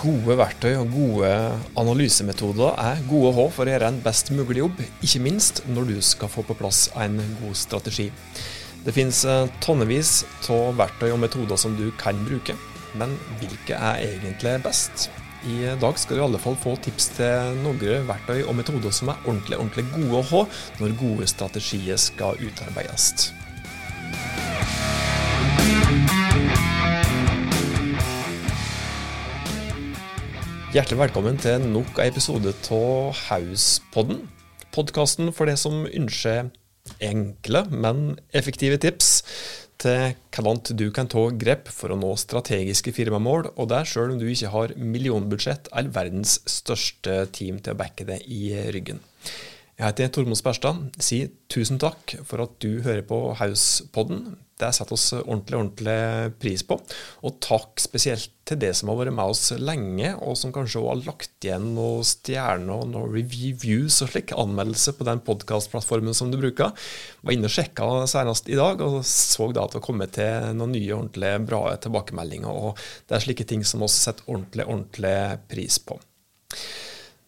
Gode verktøy og gode analysemetoder er gode H for å gjøre en best mulig jobb, ikke minst når du skal få på plass en god strategi. Det finnes eh, tonnevis av verktøy og metoder som du kan bruke, men hvilke er egentlig best? I dag skal du i alle fall få tips til noen verktøy og metoder som er ordentlig, ordentlig gode å ha når gode strategier skal utarbeides. Hjertelig velkommen til nok en episode av Hauspodden. Podkasten for det som ønsker enkle, men effektive tips til hvordan du kan ta grep for å nå strategiske firmamål, og det sjøl om du ikke har millionbudsjett eller verdens største team til å backe det i ryggen. Jeg heter Tormod Sperstad. Si tusen takk for at du hører på Hauspodden. Det setter oss ordentlig, ordentlig pris på. Og takk spesielt til det som har vært med oss lenge, og som kanskje også har lagt igjen noen stjerner og noen reviews og slik, anmeldelse på den podkastplattformen som du bruker. Var inne og sjekka senest i dag, og så da at det har kommet til noen nye, ordentlig bra tilbakemeldinger. Og det er slike ting som vi setter ordentlig, ordentlig pris på.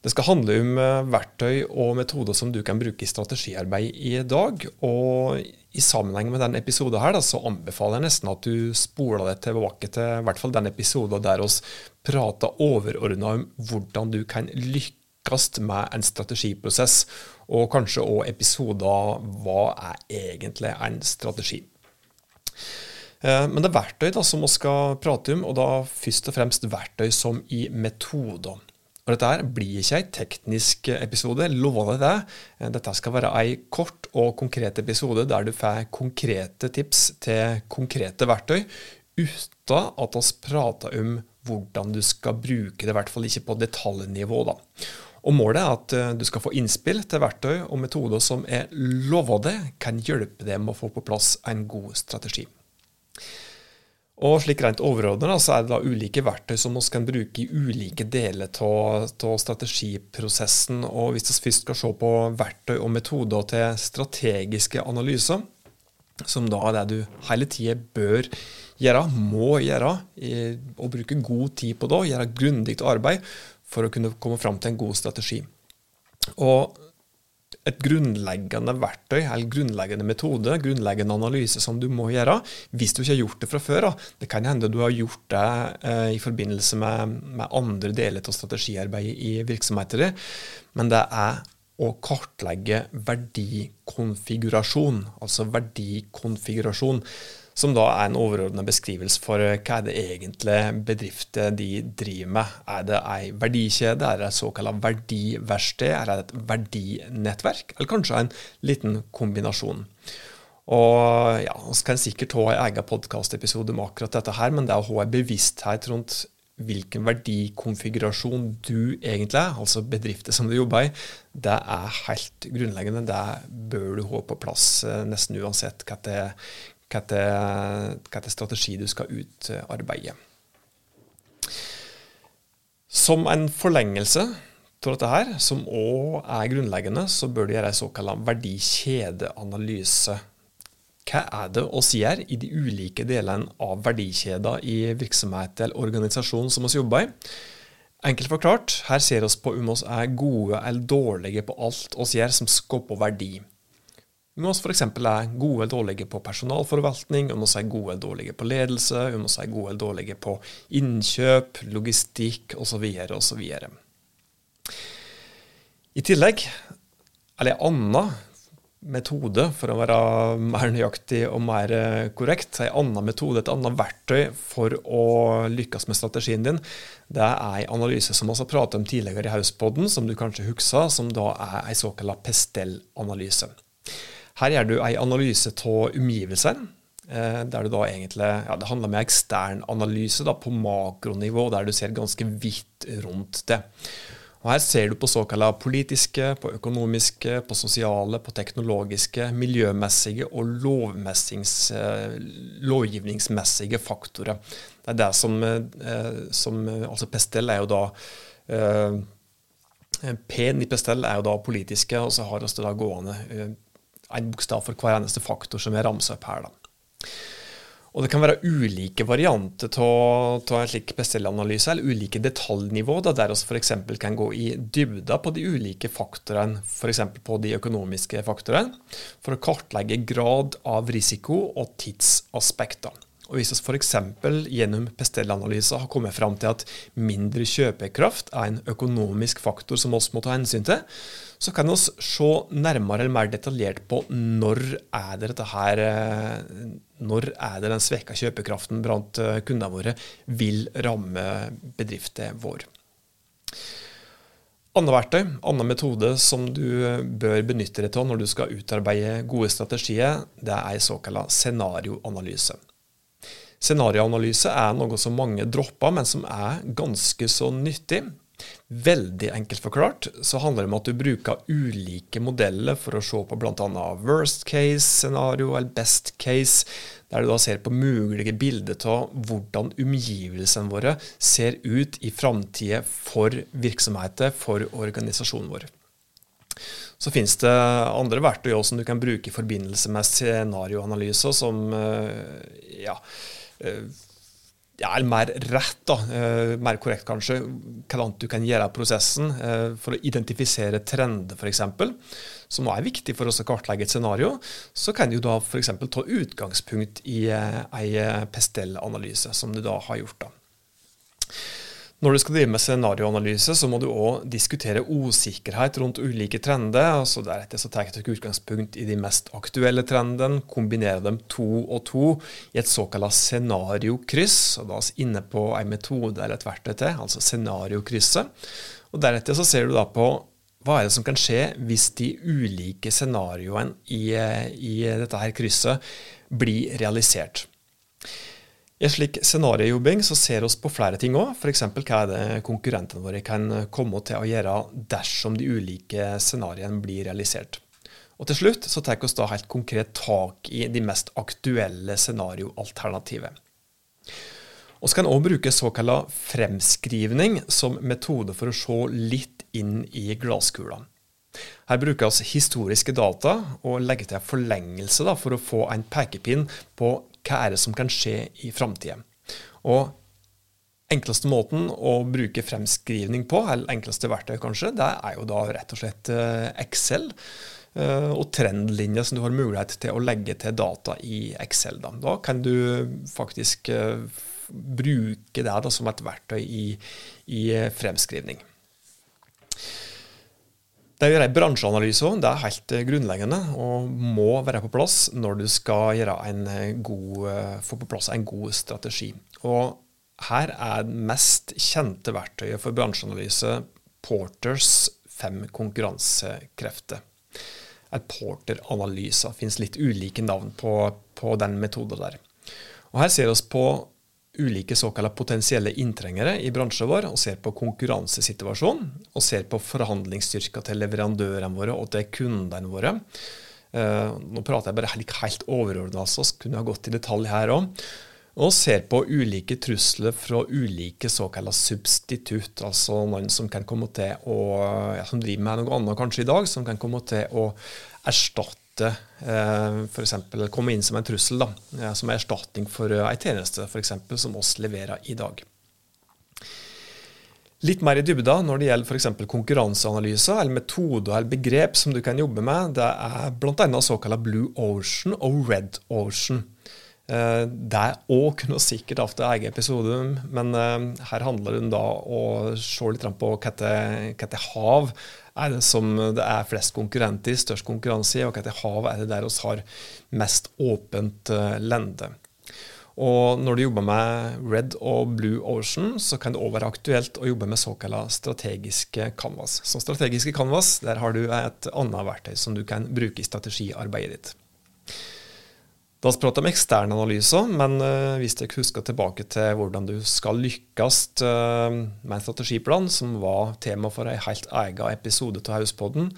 Det skal handle om eh, verktøy og metoder som du kan bruke i strategiarbeid i dag. Og i sammenheng med denne episoden her, da, så anbefaler jeg nesten at du spoler deg tilbake til i hvert fall den episoden der vi prater overordna om hvordan du kan lykkes med en strategiprosess, og kanskje òg episoder hva er egentlig en strategi. Eh, men det er verktøy da, som vi skal prate om, og da først og fremst verktøy som i metoder. Og Dette her blir ikke en teknisk episode, lover deg det. Dette skal være en kort og konkret episode der du får konkrete tips til konkrete verktøy, uten at vi prater om hvordan du skal bruke det, i hvert fall ikke på detaljnivå. da. Og Målet er at eh, du skal få innspill til verktøy og metoder som er lova deg kan hjelpe deg med å få på plass en god strategi. Og slik rent overordnet så er det da ulike verktøy som vi kan bruke i ulike deler av strategiprosessen. Og Hvis vi først skal se på verktøy og metoder til strategiske analyser, som da er det du hele tida bør gjøre, må gjøre, og bruke god tid på det, gjøre grundig arbeid for å kunne komme fram til en god strategi. Og et grunnleggende verktøy eller grunnleggende metode, grunnleggende analyse som du må gjøre hvis du ikke har gjort det fra før. Det kan hende du har gjort det eh, i forbindelse med, med andre deler av strategiarbeidet i virksomheter, men det er å kartlegge verdikonfigurasjon, altså verdikonfigurasjon som da er en overordna beskrivelse for eh, hva er det egentlig bedrifter de driver med. Er det ei verdikjede, er det et såkalt verdiverksted, er det et verdinettverk, eller kanskje en liten kombinasjon. Og ja, Vi kan sikkert ha en egen podkastepisode om akkurat dette, her, men det å ha en bevissthet rundt hvilken verdikonfigurasjon du egentlig er, altså bedrifter som du jobber i, det er helt grunnleggende. Det bør du ha på plass eh, nesten uansett hva det, er strategi du skal utarbeide. Som en forlengelse av dette her, som òg er grunnleggende, så bør du gjøre en såkalt verdikjedeanalyse. Hva er det vi gjør i de ulike delene av verdikjeder i virksomhet eller organisasjon som vi jobber i? Enkelt forklart, her ser vi på om vi er gode eller dårlige på alt vi gjør som skaper verdi. Vi må f.eks. er gode eller dårlige på personalforvaltning, vi må si gode eller dårlige på ledelse, vi må si gode eller dårlige på innkjøp, logistikk osv. osv. I tillegg, eller en annen metode, for å være mer nøyaktig og mer korrekt, en annen metode, et annet verktøy for å lykkes med strategien din, det er en analyse som vi har pratet om tidligere i Hauspodden, som du kanskje husker, som da er en såkalt Pestel-analyse. Her gjør du en analyse av omgivelsene. Eh, der du da egentlig, ja, Det handler om ekstern analyse da, på makronivå, der du ser ganske vidt rundt det. Og Her ser du på såkalte politiske, på økonomiske, på sosiale, på teknologiske, miljømessige og eh, lovgivningsmessige faktorer. Det er det som, eh, som altså Pestel er jo da P-en i Pestel er jo da politiske, og så har vi da gående en bokstav for hver eneste faktor som er ramset opp her. Da. Og det kan være ulike varianter av en slik bestellanalyse, eller ulike detaljnivå, da, der vi f.eks. kan gå i dybda på de ulike faktorene, f.eks. på de økonomiske faktorene, for å kartlegge grad av risiko og tidsaspekter. Og Hvis vi f.eks. gjennom bestellanalyser har kommet fram til at mindre kjøpekraft er en økonomisk faktor som vi må ta hensyn til, så kan vi se nærmere eller mer detaljert på når er det dette her, eh, når er det den svekka kjøpekraften blant eh, kundene våre vil ramme bedriften vår. Annet verktøy, annen metode som du bør benytte deg av når du skal utarbeide gode strategier, det er såkalt scenarioanalyse. Scenarioanalyse er noe som mange dropper, men som er ganske så nyttig. Veldig enkelt forklart så handler det om at du bruker ulike modeller for å se på bl.a. worst case-scenario eller best case, der du da ser på mulige bilder av hvordan omgivelsene våre ser ut i framtida for virksomheter, for organisasjonen vår. Så finnes det andre verktøy også som du kan bruke i forbindelse med scenarioanalyser, som eh, ja, ja, eller mer rett, da, eh, mer korrekt kanskje, hvordan du kan gjøre prosessen eh, for å identifisere trender, f.eks., som er viktig for oss å kartlegge et scenario, så kan du da f.eks. ta utgangspunkt i eh, ei Pestel-analyse, som du da har gjort. da. Når du skal drive med scenarioanalyse, så må du òg diskutere usikkerhet rundt ulike trender. altså Deretter så tar du utgangspunkt i de mest aktuelle trendene, kombinerer dem to og to i et såkalt scenariokryss. og Da er vi inne på en metode eller et verktøy til, altså scenariokrysset. Og Deretter så ser du da på hva er det som kan skje hvis de ulike scenarioene i, i dette her krysset blir realisert. I en slik scenariojobbing ser vi på flere ting òg, f.eks. hva er det konkurrentene våre kan komme til å gjøre dersom de ulike scenarioene blir realisert. Og Til slutt så tar vi da helt konkret tak i de mest aktuelle scenarioalternativet. Vi kan òg bruke såkalt fremskrivning som metode for å se litt inn i glasskula. Her bruker vi historiske data og legger til forlengelse da, for å få en pekepinn på hva er det som kan skje i framtida. Og enkleste måten å bruke fremskrivning på, eller enkleste verktøy kanskje, det er jo da rett og slett eh, Excel. Eh, og trendlinjer som du har mulighet til å legge til data i Excel. Da, da kan du faktisk uh, bruke det da, som et verktøy i, i fremskrivning. Det å gjøre en bransjeanalyse det er helt eh, grunnleggende og må være på plass når du skal eh, god, eh, få på plass en god strategi. Og her er det mest kjente verktøyet for bransjeanalyse Porters fem konkurransekrefter. En Porter-analyse. Det finnes litt ulike navn på, på den metoden der. Og Her ser vi på ulike såkalte potensielle inntrengere i bransjen vår og ser på konkurransesituasjonen og ser på forhandlingsstyrka til leverandørene våre og til kundene våre. Uh, nå prater jeg bare helt, helt overordna, så kunne jeg gått i detalj her òg. Og ser på ulike trusler fra ulike såkalte substitutt, altså noen som kan komme til å, ja, som driver med noe annet kanskje i dag, som kan komme til å erstatte måtte eh, f.eks. komme inn som en trussel, da, som som erstatning for ei tjeneste for eksempel, som oss leverer i dag. Litt mer i dybda når det gjelder f.eks. konkurranseanalyser eller metoder eller begrep som du kan jobbe med, det er bl.a. såkalt blue ocean og red ocean. Det er òg kunne sikkert hatt en egen episode, men her handler det om å se litt på hva det hav er det som det er flest konkurrenter i, størst konkurranse i, og hvilket hav er det der vi har mest åpent uh, lende. Og når du jobber med Red og Blue Ocean, så kan det òg være aktuelt å jobbe med såkalt strategiske canvas. Så strategiske canvas, der har du et annet verktøy som du kan bruke i strategiarbeidet ditt. Da vi pratet om eksterne analyser, men uh, hvis dere husker tilbake til hvordan du skal lykkes uh, med en strategiplan, som var tema for en helt egen episode av Hauspodden,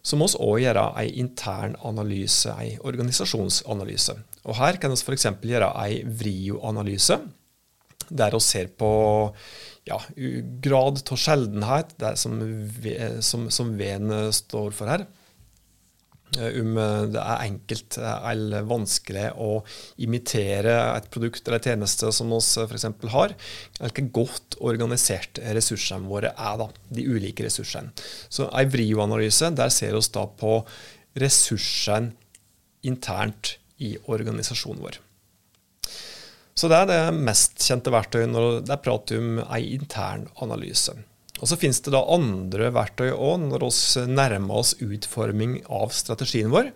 så må vi òg gjøre en intern analyse, en organisasjonsanalyse. Og Her kan vi f.eks. gjøre en VRIO-analyse, der vi ser på ja, grad av sjeldenhet, som, som, som V-en står for her. Om det er enkelt eller vanskelig å imitere et produkt eller tjeneste som vi f.eks. har, eller hvor godt organisert ressursene våre er, da, de ulike ressursene. Så En VRIO-analyse, der ser vi da på ressursene internt i organisasjonen vår. Så det er det mest kjente verktøyet når det er prat om ei intern analyse. Og Så finnes det da andre verktøy òg når vi nærmer oss utforming av strategien vår.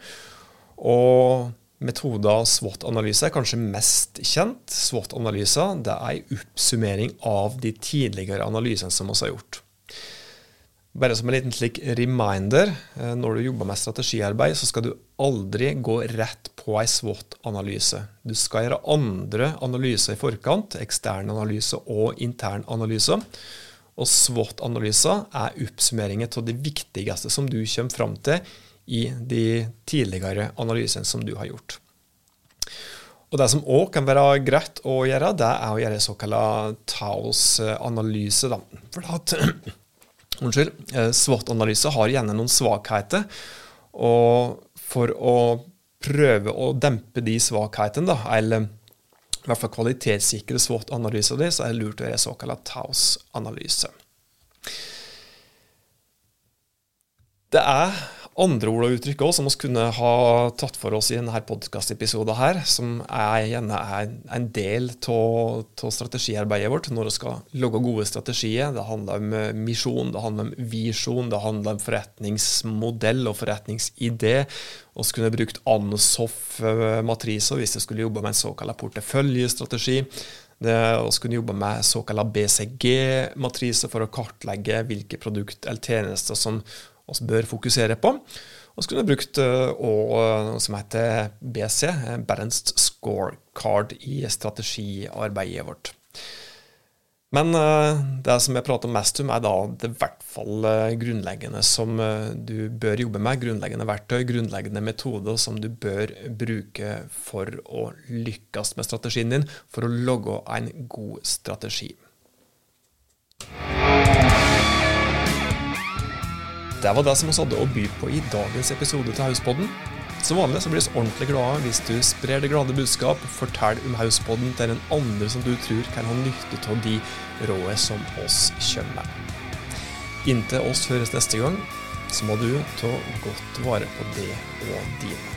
Og metoda SWOT-analyse er kanskje mest kjent. SWOT-analyser er en oppsummering av de tidligere analysene som vi har gjort. Bare som en liten slik reminder, eh, når du jobber med strategiarbeid, så skal du aldri gå rett på ei SWOT-analyse. Du skal gjøre andre analyser i forkant, ekstern analyse og intern analyse. Og SWOT-analyser er oppsummeringer av det viktigste som du kommer fram til i de tidligere analysene som du har gjort. Og Det som òg kan være greit å gjøre, det er å gjøre såkalt Taos-analyse. For at Unnskyld. Eh, SWOT-analyse har gjerne noen svakheter. Og for å prøve å dempe de svakhetene, eller i hvert fall kvalitetssikre SWOT-analyser, så er det lurt å gjøre såkalt Taos-analyse. Det er andre ord og uttrykk også, som vi kunne ha tatt for oss i denne podkastepisoden, her, som er, gjerne er en del av strategiarbeidet vårt når vi skal lage gode strategier. Det handler om eh, misjon, det handler om visjon, det handler om forretningsmodell og forretningsidé. Vi kunne brukt ANSOF-matriser hvis vi skulle jobbe med en såkalt porteføljestrategi. Vi kunne jobbe med såkalt BCG-matriser for å kartlegge hvilke produkt eller tjenester som vi bør fokusere på. Og så kunne vi brukt eh, eh, noe som heter BC, eh, Balanced Scorecard, i strategiarbeidet vårt. Men det som jeg prater mest om, er da det i hvert fall grunnleggende som du bør jobbe med. Grunnleggende verktøy, grunnleggende metoder som du bør bruke for å lykkes med strategien din, for å logge en god strategi. Det var det som vi hadde å by på i dagens episode til Hauspodden. Som vanlig så blir vi ordentlig glade hvis du sprer det glade budskap, fortell om Hauspodden til en andre som du tror kan ha nytte av de rådene som oss kommer. Inntil oss høres neste gang, så må du ta godt vare på det og dine.